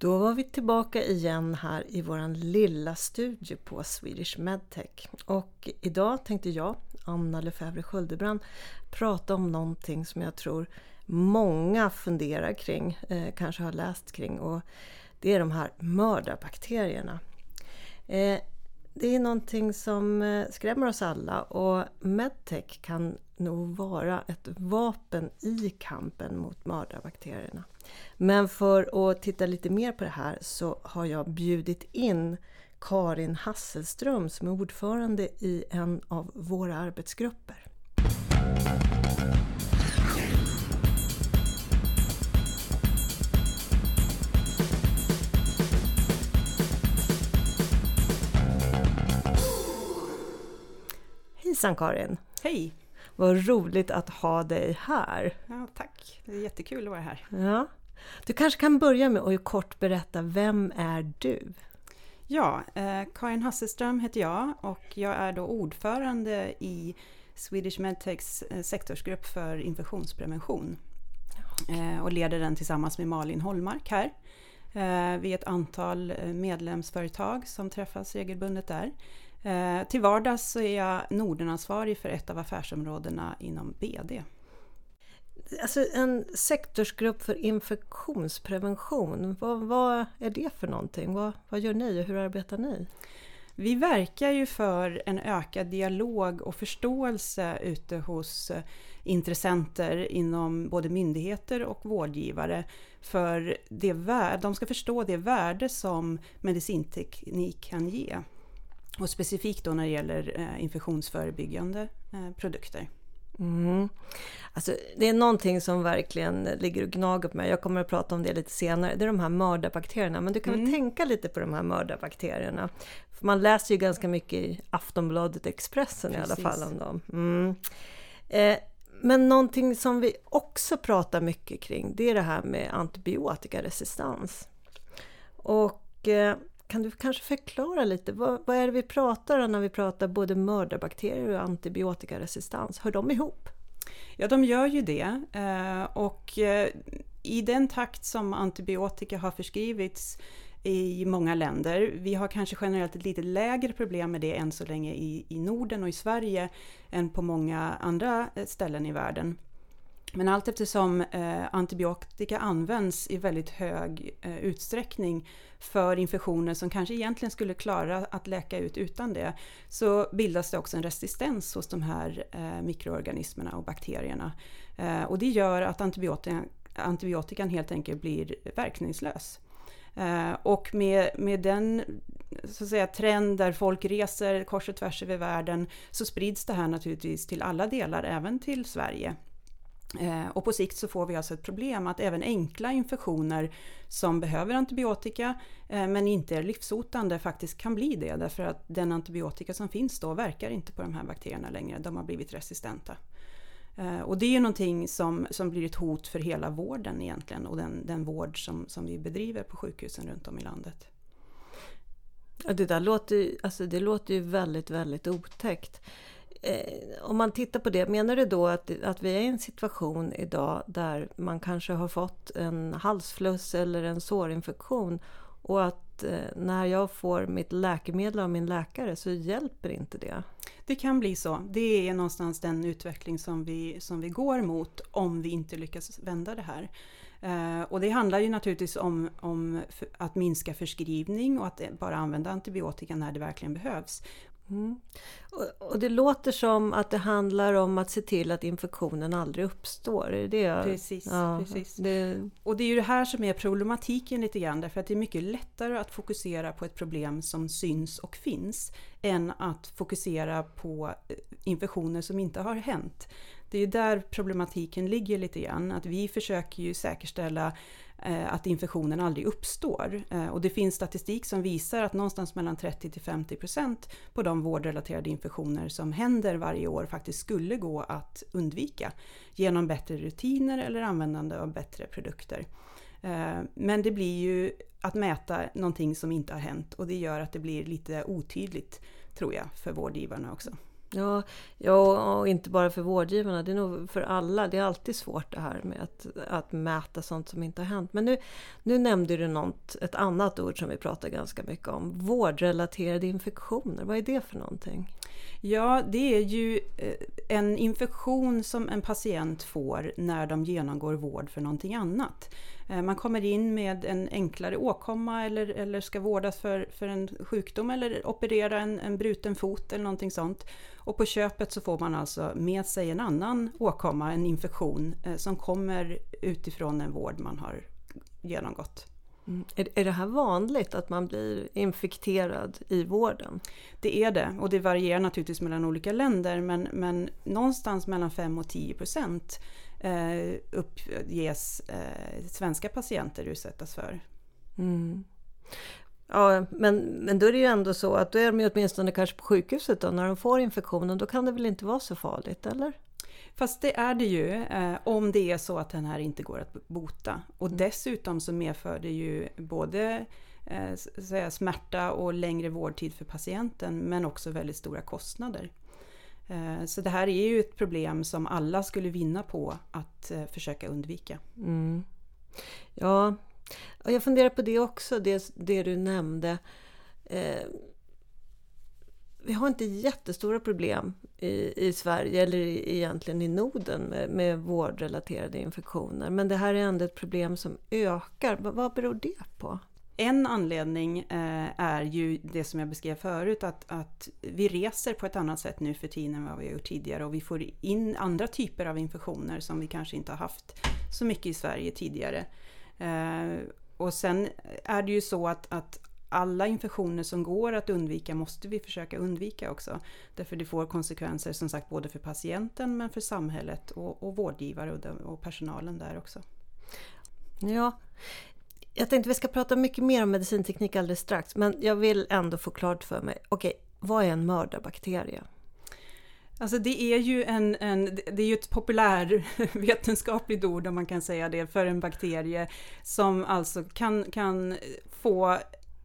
Då var vi tillbaka igen här i våran lilla studio på Swedish Medtech. Och idag tänkte jag, Anna Lefebvre Sköldebrand, prata om någonting som jag tror många funderar kring, eh, kanske har läst kring. Och det är de här mördarbakterierna. Eh, det är någonting som eh, skrämmer oss alla och medtech kan nog vara ett vapen i kampen mot mördarbakterierna. Men för att titta lite mer på det här så har jag bjudit in Karin Hasselström som är ordförande i en av våra arbetsgrupper. Hejsan Karin! Hej! Vad roligt att ha dig här! Ja, tack! Det är jättekul att vara här. Ja. Du kanske kan börja med att kort berätta, vem är du? Ja, eh, Karin Hasselström heter jag och jag är då ordförande i Swedish Medtechs eh, sektorsgrupp för infektionsprevention. Eh, och leder den tillsammans med Malin Holmark här. Eh, vi är ett antal eh, medlemsföretag som träffas regelbundet där. Eh, till vardags så är jag Nordenansvarig för ett av affärsområdena inom BD. Alltså en sektorsgrupp för infektionsprevention, vad, vad är det för någonting? Vad, vad gör ni och hur arbetar ni? Vi verkar ju för en ökad dialog och förståelse ute hos eh, intressenter inom både myndigheter och vårdgivare. För det de ska förstå det värde som medicinteknik kan ge. Och specifikt då när det gäller eh, infektionsförebyggande eh, produkter. Mm. Alltså, det är någonting som verkligen ligger och gnager på mig. Jag kommer att prata om det lite senare. Det är de här mördarbakterierna. Men du kan mm. väl tänka lite på de här mördarbakterierna. För man läser ju ganska mycket i Aftonbladet Expressen Precis. i alla fall om dem. Mm. Eh, men någonting som vi också pratar mycket kring, det är det här med antibiotikaresistens. Och eh, kan du kanske förklara lite, vad, vad, är det vi pratar om när vi pratar både mördarbakterier och antibiotikaresistens? Hör de ihop? Ja, de gör ju det. Eh, och eh, i den takt som antibiotika har förskrivits i många länder. Vi har kanske generellt ett lite lägre problem med det än så länge i, i Norden och i Sverige än på många andra eh, ställen i världen. Men allt eftersom eh, antibiotika används i väldigt hög eh, utsträckning för infektioner som kanske egentligen skulle klara att läka ut utan det, så bildas det också en resistens hos de här eh, mikroorganismerna och bakterierna. Eh, och det gör att antibiotika, antibiotikan helt enkelt blir verkningslös. Eh, och med, med den så att säga, trend där folk reser kors och tvärs över världen så sprids det här naturligtvis till alla delar, även till Sverige. Eh, och på sikt så får vi alltså ett problem att även enkla infektioner som behöver antibiotika eh, men inte är livshotande faktiskt kan bli det därför att den antibiotika som finns då verkar inte på de här bakterierna längre, de har blivit resistenta. Eh, och det är ju någonting som, som blir ett hot för hela vården egentligen och den, den vård som, som vi bedriver på sjukhusen runt om i landet. Det där låter, alltså det låter ju väldigt, väldigt otäckt eh, om man tittar på det, menar du då att, att vi är i en situation idag där man kanske har fått en halsfluss eller en sårinfektion och att eh, när jag får mitt läkemedel av min läkare så hjälper inte det? Det kan bli så. Det är någonstans den utveckling som vi, som vi går mot om vi inte lyckas vända det här. Uh, och det handlar ju naturligtvis om, om att minska förskrivning och att bara använda antibiotika när det verkligen behövs. Mm. Och, det låter som att det handlar om att se till att infektionen aldrig uppstår. Är det jag... Precis. Ja, precis. Det... Och det är ju det här som är problematiken lite grann därför att det är mycket lättare att fokusera på ett problem som syns och finns än att fokusera på eh, infektioner som inte har hänt. Det är där problematiken ligger lite grann, att vi försöker ju säkerställa Eh, att infektionen aldrig uppstår. Eh, och det finns statistik som visar att någonstans mellan 30 till 50 procent på de vårdrelaterade infektioner som händer varje år faktiskt skulle gå att undvika genom bättre rutiner eller användande av bättre produkter. Eh, men det blir ju att mäta någonting som inte har hänt och det gör att det blir lite otydligt tror jag för vårdgivarna också. Ja, ja, och inte bara för vårdgivarna, det är nog för alla. Det är alltid svårt det här med att, att mäta sånt som inte har hänt. Men nu, nu nämnde du något, ett annat ord som vi pratar ganska mycket om. Vårdrelaterade infektioner, vad är det för någonting? Ja, det är ju eh, en infektion som en patient får när de genomgår vård för någonting annat. Eh, man kommer in med en enklare åkomma eller, eller ska vårdas för, för en sjukdom eller operera en, en bruten fot eller någonting sånt. Och på köpet så får man alltså med sig en annan åkomma, en infektion, eh, som kommer utifrån en vård man har genomgått. Mm. Är, är det här vanligt att man blir infekterad i vården? Det är det och det varierar naturligtvis mellan olika länder men, men någonstans mellan 5 och 10 procent eh, uppges eh, svenska patienter utsättas för. Mm. Ja, men, men då är det ju ändå så att då är de ju åtminstone kanske på sjukhuset då, när de får infektionen. Då kan det väl inte vara så farligt, eller? Fast det är det ju eh, om det är så att den här inte går att bota. Och mm. dessutom så medför det ju både eh, säga, smärta och längre vårdtid för patienten men också väldigt stora kostnader. Eh, så det här är ju ett problem som alla skulle vinna på att eh, försöka undvika. Mm. Ja, jag funderar på det också, det, det du nämnde. Vi har inte jättestora problem i, i Sverige eller egentligen i Norden med, med vårdrelaterade infektioner. Men det här är ändå ett problem som ökar. Vad, vad beror det på? En anledning eh, är ju det som jag beskrev förut, att, att vi reser på ett annat sätt nu för tiden än vad vi har gjort tidigare och vi får in andra typer av infektioner som vi kanske inte har haft så mycket i Sverige tidigare. Eh, och sen är det ju så att, att alla infektioner som går att undvika måste vi försöka undvika också. Därför det får konsekvenser som sagt både för patienten men för samhället och, och vårdgivare och, och personalen där också. Ja, jag tänkte vi ska prata mycket mer om medicinteknik alldeles strax, men jag vill ändå få klart för mig, okej, okay, vad är en mördarbakterie? Alltså det är ju en, en, det är ju ett populärvetenskapligt ord om man kan säga det för en bakterie som alltså kan, kan få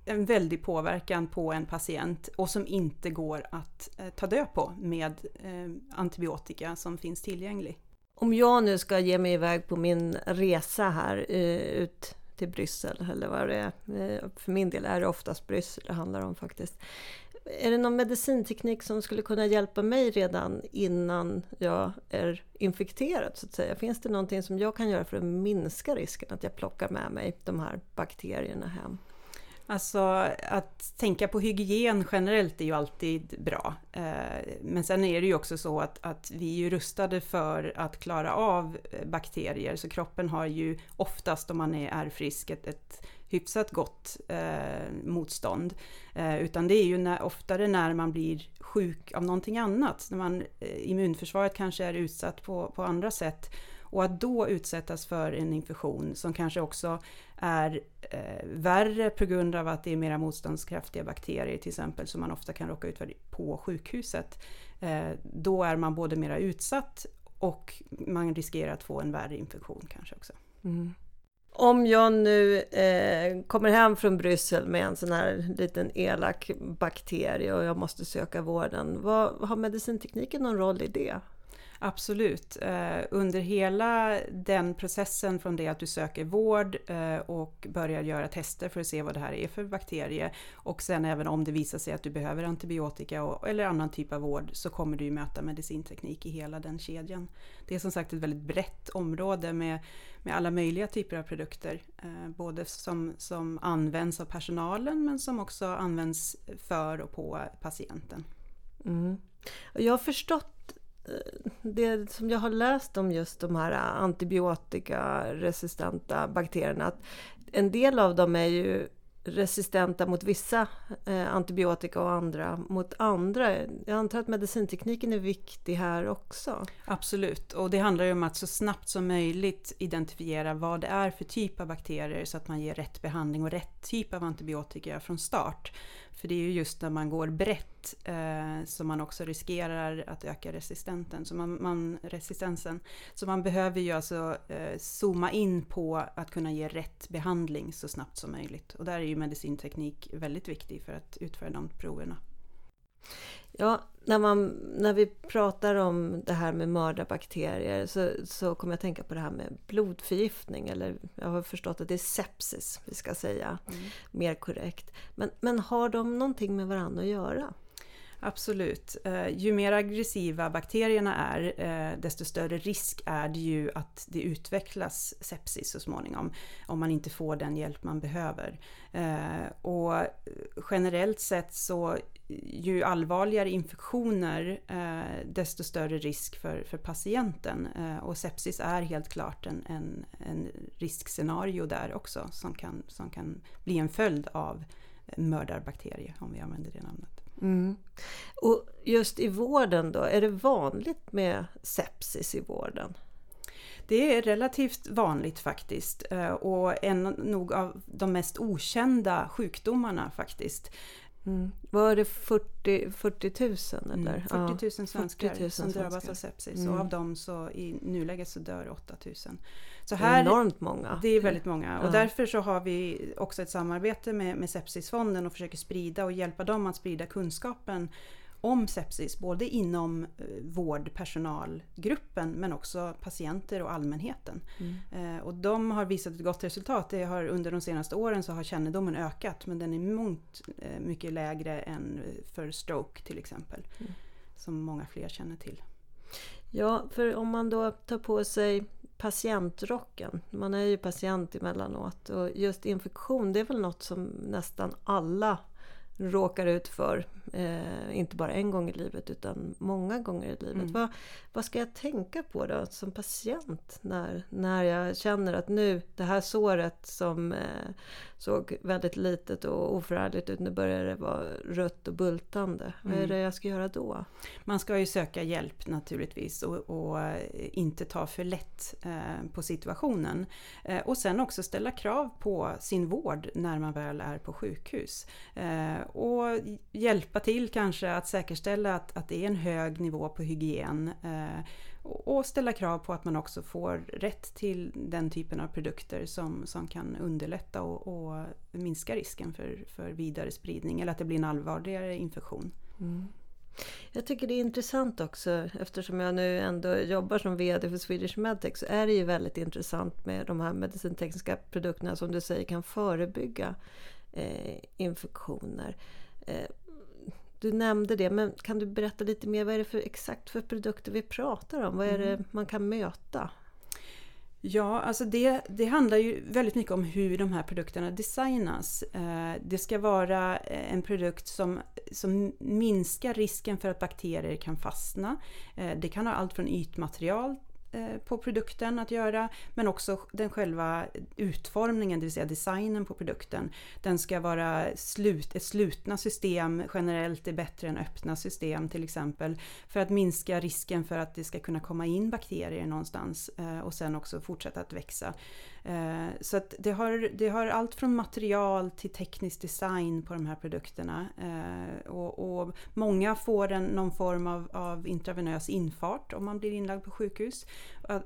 en väldig påverkan på en patient och som inte går att eh, ta död på med eh, antibiotika som finns tillgänglig. Om jag nu ska ge mig iväg på min resa här eh, ut till Bryssel eller vad det är. För min del är det oftast Bryssel det handlar om faktiskt. Är det någon medicinteknik som skulle kunna hjälpa mig redan innan jag är infekterad så att säga? Finns det någonting som jag kan göra för att minska risken att jag plockar med mig de här bakterierna hem? Alltså att tänka på hygien generellt är ju alltid bra. Eh, men sen är det ju också så att, att vi är ju rustade för att klara av eh, bakterier. Så kroppen har ju oftast, om man är frisk, ett, ett hyfsat gott eh, motstånd. Eh, utan det är ju när, oftare när man blir sjuk av någonting annat. När man, eh, immunförsvaret kanske är utsatt på, på andra sätt. Och att då utsättas för en infektion som kanske också är eh, värre på grund av att det är mera motståndskraftiga bakterier till exempel som man ofta kan råka ut för på sjukhuset. Eh, då är man både mera utsatt och man riskerar att få en värre infektion kanske också. Mm. Om jag nu eh, kommer hem från Bryssel med en sån här liten elak bakterie och jag måste söka vården, vad, har medicintekniken någon roll i det? Absolut. Eh, under hela den processen från det att du söker vård eh, och börjar göra tester för att se vad det här är för bakterie och sen även om det visar sig att du behöver antibiotika eller annan typ av vård så kommer du möta medicinteknik i hela den kedjan. Det är som sagt ett väldigt brett område med, med alla möjliga typer av produkter. Eh, både som, som används av personalen men som också används för och på patienten. Mm. Jag har förstått det som jag har läst om just de här antibiotikaresistenta bakterierna, att en del av dem är ju resistenta mot vissa eh, antibiotika och andra mot andra. Jag antar att medicintekniken är viktig här också? Absolut, och det handlar ju om att så snabbt som möjligt identifiera vad det är för typ av bakterier så att man ger rätt behandling och rätt typ av antibiotika från start. För det är ju just när man går brett eh, som man också riskerar att öka resistenten, så man, man, resistensen. Så man behöver ju alltså eh, zooma in på att kunna ge rätt behandling så snabbt som möjligt. Och där är ju medicinteknik väldigt viktig för att utföra de proverna. Ja, när, man, när vi pratar om det här med mördarbakterier så, så kommer jag tänka på det här med blodförgiftning. Eller jag har förstått att det är sepsis vi ska säga, mm. mer korrekt. Men, men har de någonting med varandra att göra? Absolut. Eh, ju mer aggressiva bakterierna är, eh, desto större risk är det ju att det utvecklas sepsis så småningom, om man inte får den hjälp man behöver. Eh, och generellt sett så ju allvarligare infektioner, desto större risk för, för patienten. Och sepsis är helt klart en, en, en riskscenario där också, som kan, som kan bli en följd av mördarbakterier, om vi använder det namnet. Mm. Och just i vården då, är det vanligt med sepsis i vården? Det är relativt vanligt faktiskt eh, och en nog av de mest okända sjukdomarna faktiskt. Mm. Var det 40, 40 000 eller? Mm, 40 000 svenskar 40 000 som drabbas av sepsis mm. och av dem så i nuläget så dör 8 000. Så här, det är enormt många. Det är väldigt många och ja. därför så har vi också ett samarbete med, med Sepsisfonden och försöker sprida och hjälpa dem att sprida kunskapen om sepsis, både inom eh, vårdpersonalgruppen men också patienter och allmänheten. Mm. Eh, och de har visat ett gott resultat. Det har, under de senaste åren så har kännedomen ökat men den är mångt eh, mycket lägre än för stroke till exempel. Mm. Som många fler känner till. Ja, för om man då tar på sig patientrocken. Man är ju patient emellanåt och just infektion det är väl något som nästan alla råkar ut för. Eh, inte bara en gång i livet utan många gånger i livet. Mm. Vad, vad ska jag tänka på då som patient när, när jag känner att nu det här såret som eh, såg väldigt litet och oförargligt ut, nu börjar det vara rött och bultande. Vad är mm. det jag ska göra då? Man ska ju söka hjälp naturligtvis och, och eh, inte ta för lätt eh, på situationen. Eh, och sen också ställa krav på sin vård när man väl är på sjukhus. Eh, och hjälpa till kanske att säkerställa att, att det är en hög nivå på hygien eh, och ställa krav på att man också får rätt till den typen av produkter som, som kan underlätta och, och minska risken för, för vidare spridning eller att det blir en allvarligare infektion. Mm. Jag tycker det är intressant också eftersom jag nu ändå jobbar som VD för Swedish Medtech så är det ju väldigt intressant med de här medicintekniska produkterna som du säger kan förebygga eh, infektioner. Eh, du nämnde det, men kan du berätta lite mer? Vad är det för exakt för produkter vi pratar om? Vad är det mm. man kan möta? Ja, alltså det, det handlar ju väldigt mycket om hur de här produkterna designas. Eh, det ska vara en produkt som, som minskar risken för att bakterier kan fastna. Eh, det kan ha allt från ytmaterial Eh, Eh, på produkten att göra, men också den själva utformningen, det vill säga designen på produkten. Den ska vara slut, ett slutna system generellt är bättre än öppna system till exempel, för att minska risken för att det ska kunna komma in bakterier någonstans eh, och sen också fortsätta att växa. Eh, så att det, har, det har allt från material till teknisk design på de här produkterna. Eh, och, och många får en, någon form av, av intravenös infart om man blir inlagd på sjukhus.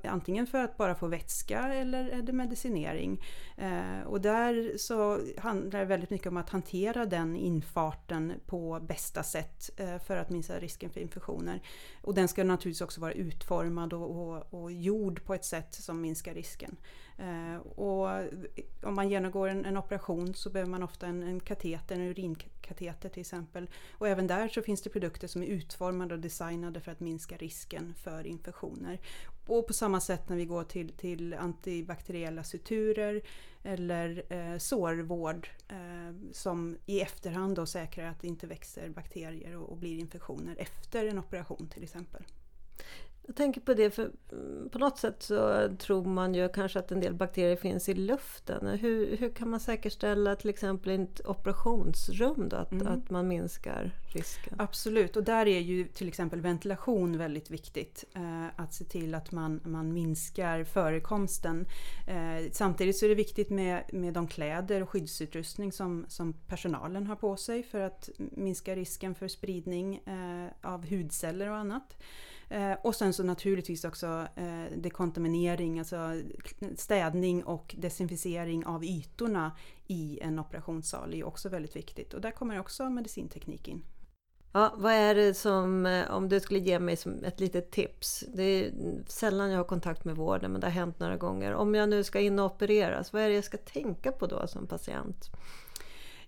Antingen för att bara få vätska eller är det medicinering. Eh, och där så handlar det väldigt mycket om att hantera den infarten på bästa sätt eh, för att minska risken för infektioner. Och den ska naturligtvis också vara utformad och, och, och gjord på ett sätt som minskar risken. Eh, och om man genomgår en, en, operation så behöver man ofta en, en kateter, en urinkateter till exempel. Och även där så finns det produkter som är utformade och designade för att minska risken för infektioner. Och på samma sätt när vi går till, till antibakteriella suturer eller eh, sårvård eh, som i efterhand då säkrar att det inte växer bakterier och, och blir infektioner efter en operation till exempel. Jag tänker på det, för mm, på något sätt så tror man ju kanske att en del bakterier finns i luften. Hur, hur kan man säkerställa till exempel i ett operationsrum då, att, mm. att man minskar risken? Absolut, och där är ju till exempel ventilation väldigt viktigt. Eh, att se till att man, man minskar förekomsten. Eh, samtidigt så är det viktigt med, med de kläder och skyddsutrustning som, som personalen har på sig för att minska risken för spridning eh, av hudceller och annat. Eh, och sen så naturligtvis också eh, dekontaminering, alltså städning och desinficering av ytorna i en operationssal är också väldigt viktigt. Och där kommer också medicinteknik in. Ja, vad är det som, eh, om du skulle ge mig som ett litet tips. Det är sällan jag har kontakt med vården men det har hänt några gånger. Om jag nu ska in och opereras, vad är det jag ska tänka på då som patient?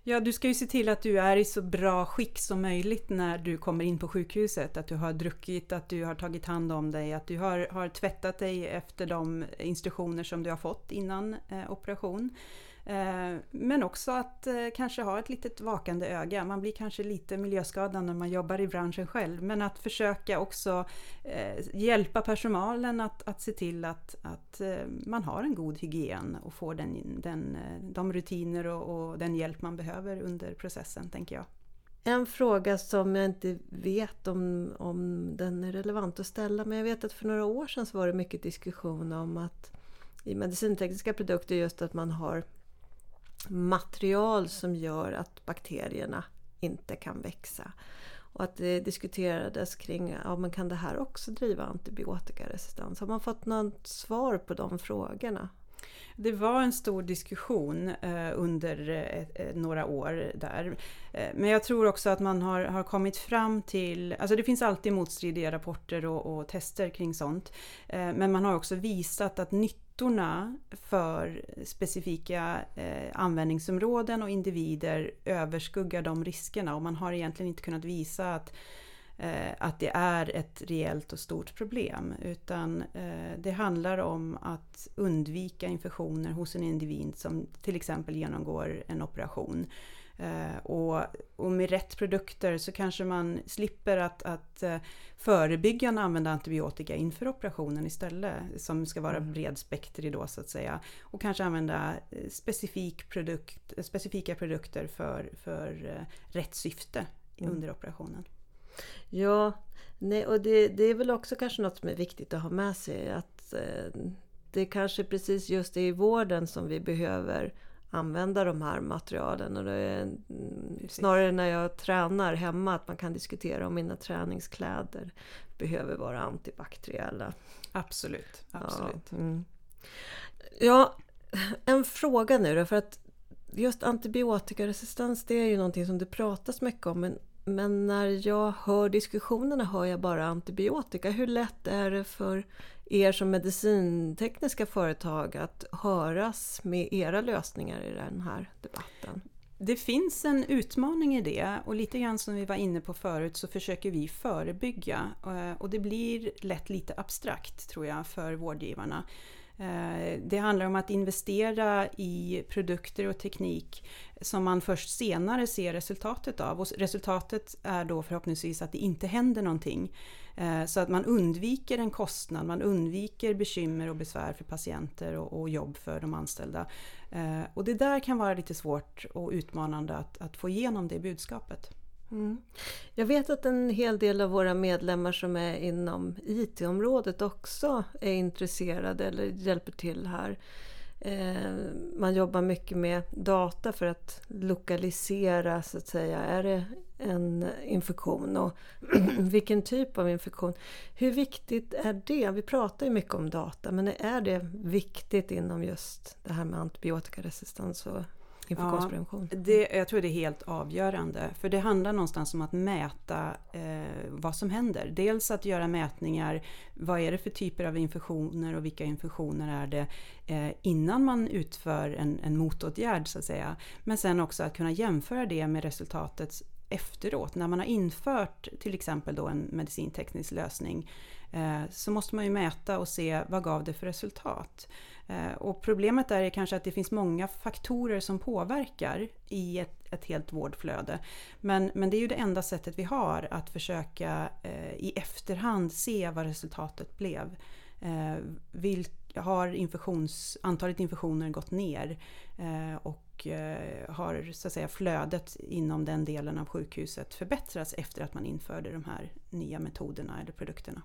Ja, du ska ju se till att du är i så bra skick som möjligt när du kommer in på sjukhuset. Att du har druckit, att du har tagit hand om dig, att du har, har tvättat dig efter de instruktioner som du har fått innan eh, operation. Eh, men också att eh, kanske ha ett litet vakande öga. Man blir kanske lite miljöskadad när man jobbar i branschen själv. Men att försöka också eh, hjälpa personalen att, att se till att, att man har en god hygien och får den, den, de rutiner och, och den hjälp man behöver under processen, tänker jag. En fråga som jag inte vet om, om den är relevant att ställa, men jag vet att för några år sedan så var det mycket diskussion om att i medicintekniska produkter just att man har material som gör att bakterierna inte kan växa. Och att det diskuterades kring, ja men kan det här också driva antibiotikaresistens? Har man fått något svar på de frågorna? Det var en stor diskussion eh, under eh, eh, några år där. Men jag tror också att man har, har kommit fram till, alltså det finns alltid motstridiga rapporter och, och tester kring sånt. Men man har också visat att nyttorna för specifika eh, användningsområden och individer överskuggar de riskerna och man har egentligen inte kunnat visa att Eh, att det är ett reellt och stort problem. Utan eh, det handlar om att undvika infektioner hos en individ som till exempel genomgår en operation. Eh, och, och, med rätt produkter så kanske man slipper att, att förebyggande använda antibiotika inför operationen istället, som ska vara mm. bredspektrig då så att säga. Och kanske använda specifik produkt, specifika produkter för, för rätt syfte mm. under operationen. Ja, nej, och det, det, är väl också kanske något som är viktigt att ha med sig. Att eh, det är kanske precis just i vården som vi behöver använda de här materialen. Och det är snarare när jag tränar hemma att man kan diskutera om mina träningskläder behöver vara antibakteriella. Absolut, absolut. Ja, mm. ja en fråga nu då. För att just antibiotikaresistens det är ju någonting som det pratas mycket om. Men men när jag hör diskussionerna hör jag bara antibiotika. Hur lätt är det för er som medicintekniska företag att höras med era lösningar i den här debatten? Det finns en utmaning i det och lite grann som vi var inne på förut så försöker vi förebygga eh, och det blir lätt lite abstrakt tror jag för vårdgivarna. Eh, det handlar om att investera i produkter och teknik som man först senare ser resultatet av. Och resultatet är då förhoppningsvis att det inte händer någonting. Eh, så att man undviker en kostnad, man undviker bekymmer och besvär för patienter och, jobb för de anställda. Eh, och det där kan vara lite svårt och utmanande att, att få igenom det budskapet. Mm. Jag vet att en hel del av våra medlemmar som är inom IT-området också är intresserade eller hjälper till här. Eh, man jobbar mycket med data för att lokalisera så att säga, är det en infektion och vilken typ av infektion. Hur viktigt är det? Vi pratar ju mycket om data men är det viktigt inom just det här med antibiotikaresistens och infektionsprevention? Ja, det, jag tror det är helt avgörande. För det handlar någonstans om att mäta eh, vad som händer. Dels att göra mätningar, vad är det för typer av infektioner och vilka infektioner är det eh, innan man utför en, en motåtgärd så att säga. Men sen också att kunna jämföra det med resultatet efteråt, när man har infört till exempel då en medicinteknisk lösning, Eh, så måste man ju mäta och se vad gav det för resultat. Eh, och problemet är kanske att det finns många faktorer som påverkar i ett, ett helt vårdflöde. Men, men det är ju det enda sättet vi har att försöka eh, i efterhand se vad resultatet blev. Eh, vilk, har infektions, antalet infektioner gått ner eh, och eh, har så att säga, flödet inom den delen av sjukhuset förbättrats efter att man införde de här nya metoderna eller produkterna.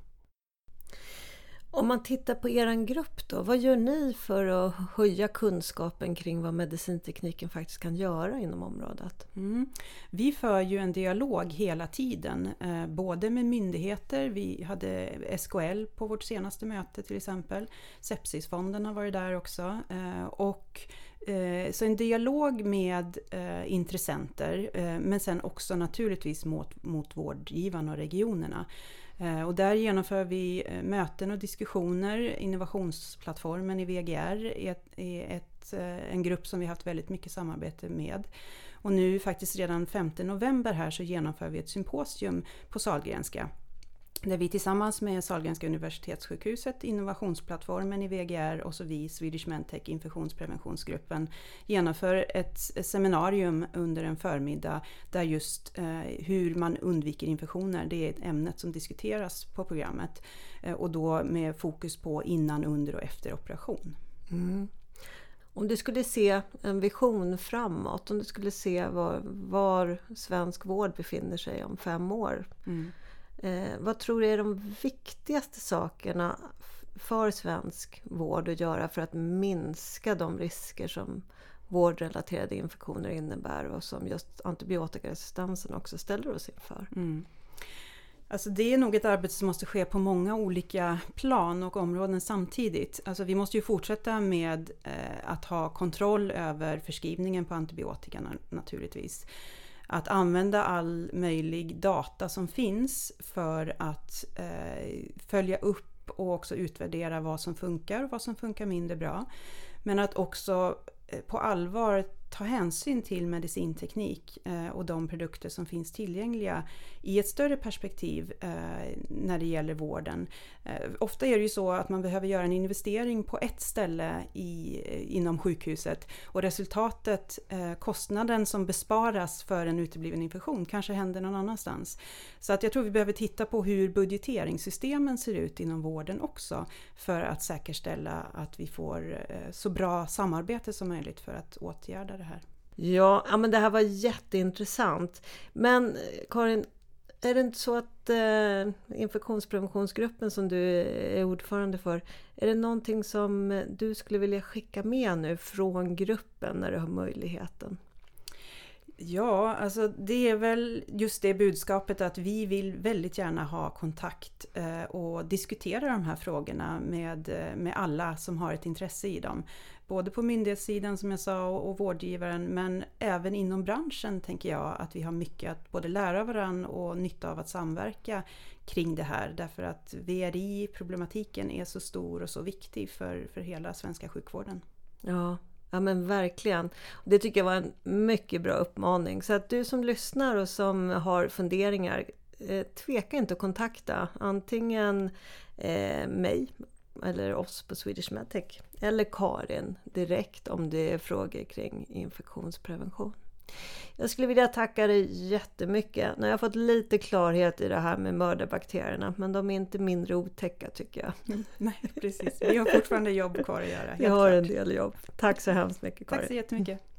Om man tittar på er grupp då, vad gör ni för att höja kunskapen kring vad medicintekniken faktiskt kan göra inom området? Mm. Vi för ju en dialog hela tiden, eh, både med myndigheter, vi hade SKL på vårt senaste möte till exempel, Sepsisfonden har varit där också, eh, och eh, så en dialog med intressenter men sen också naturligtvis mot, mot vårdgivarna och regionerna. Eh, och där genomför vi eh, möten och diskussioner. Innovationsplattformen i VGR är, ett, är ett, eh, en grupp som vi haft väldigt mycket samarbete med. Och nu faktiskt redan 5 november här så genomför vi ett symposium på Salgrenska där vi tillsammans med Sahlgrenska universitetssjukhuset, innovationsplattformen i VGR och så vi, Swedish Mentech infektionspreventionsgruppen, genomför ett seminarium under en förmiddag där just eh, hur man undviker infektioner, det är ämnet som diskuteras på programmet. Eh, och då med fokus på innan, under och efter operation. Mm. Om du skulle se en vision framåt, om du skulle se var, var svensk vård befinner sig om fem år. Mm Eh, vad tror du är de viktigaste sakerna för svensk vård att göra för att minska de risker som vårdrelaterade infektioner innebär och som just antibiotikaresistensen också ställer oss inför? Mm. Alltså det är nog ett arbete som måste ske på många olika plan och områden samtidigt. Alltså vi måste ju fortsätta med eh, att ha kontroll över förskrivningen på antibiotika naturligtvis att använda all möjlig data som finns för att eh, följa upp och också utvärdera vad som funkar och vad som funkar mindre bra. Men att också eh, på allvar ta hänsyn till medicinteknik eh, och de produkter som finns tillgängliga i ett större perspektiv eh, när det gäller vården. Eh, ofta är det ju så att man behöver göra en investering på ett ställe i, inom sjukhuset och resultatet, kostnaden som besparas för en utebliven infektion kanske händer någon annanstans. Så att jag tror vi behöver titta på hur budgeteringssystemen ser ut inom vården också för att säkerställa att vi får så bra samarbete som möjligt för att åtgärda det här. Ja, ja men det här var jätteintressant. Men Karin, är det inte så att eh, infektionspreventionsgruppen som du är ordförande för, är det någonting som du skulle vilja skicka med nu från gruppen när du har möjligheten? Ja, alltså det är väl just det budskapet att vi vill väldigt gärna ha kontakt eh, och diskutera de här frågorna med, eh, med alla som har ett intresse i dem. Både på myndighetssidan som jag sa och, och vårdgivaren men även inom branschen tänker jag att vi har mycket att både lära varandra och nytta av att samverka kring det här därför att VRI-problematiken är så stor och så viktig för, för hela svenska sjukvården. Ja, Ja men verkligen. Det tycker jag var en mycket bra uppmaning. Så att du som lyssnar och som har funderingar, eh, tveka inte att kontakta antingen eh, mig eller oss på Swedish Medtech eller Karin direkt om det är frågor kring infektionsprevention. Jag skulle vilja tacka dig jättemycket. Nu har jag fått lite klarhet i det här med mördarbakterierna men de är inte mindre otäcka tycker jag. Nej precis, vi har fortfarande jobb kvar att göra. Vi har en del jobb. Tack så hemskt mycket Karin. Tack så jättemycket.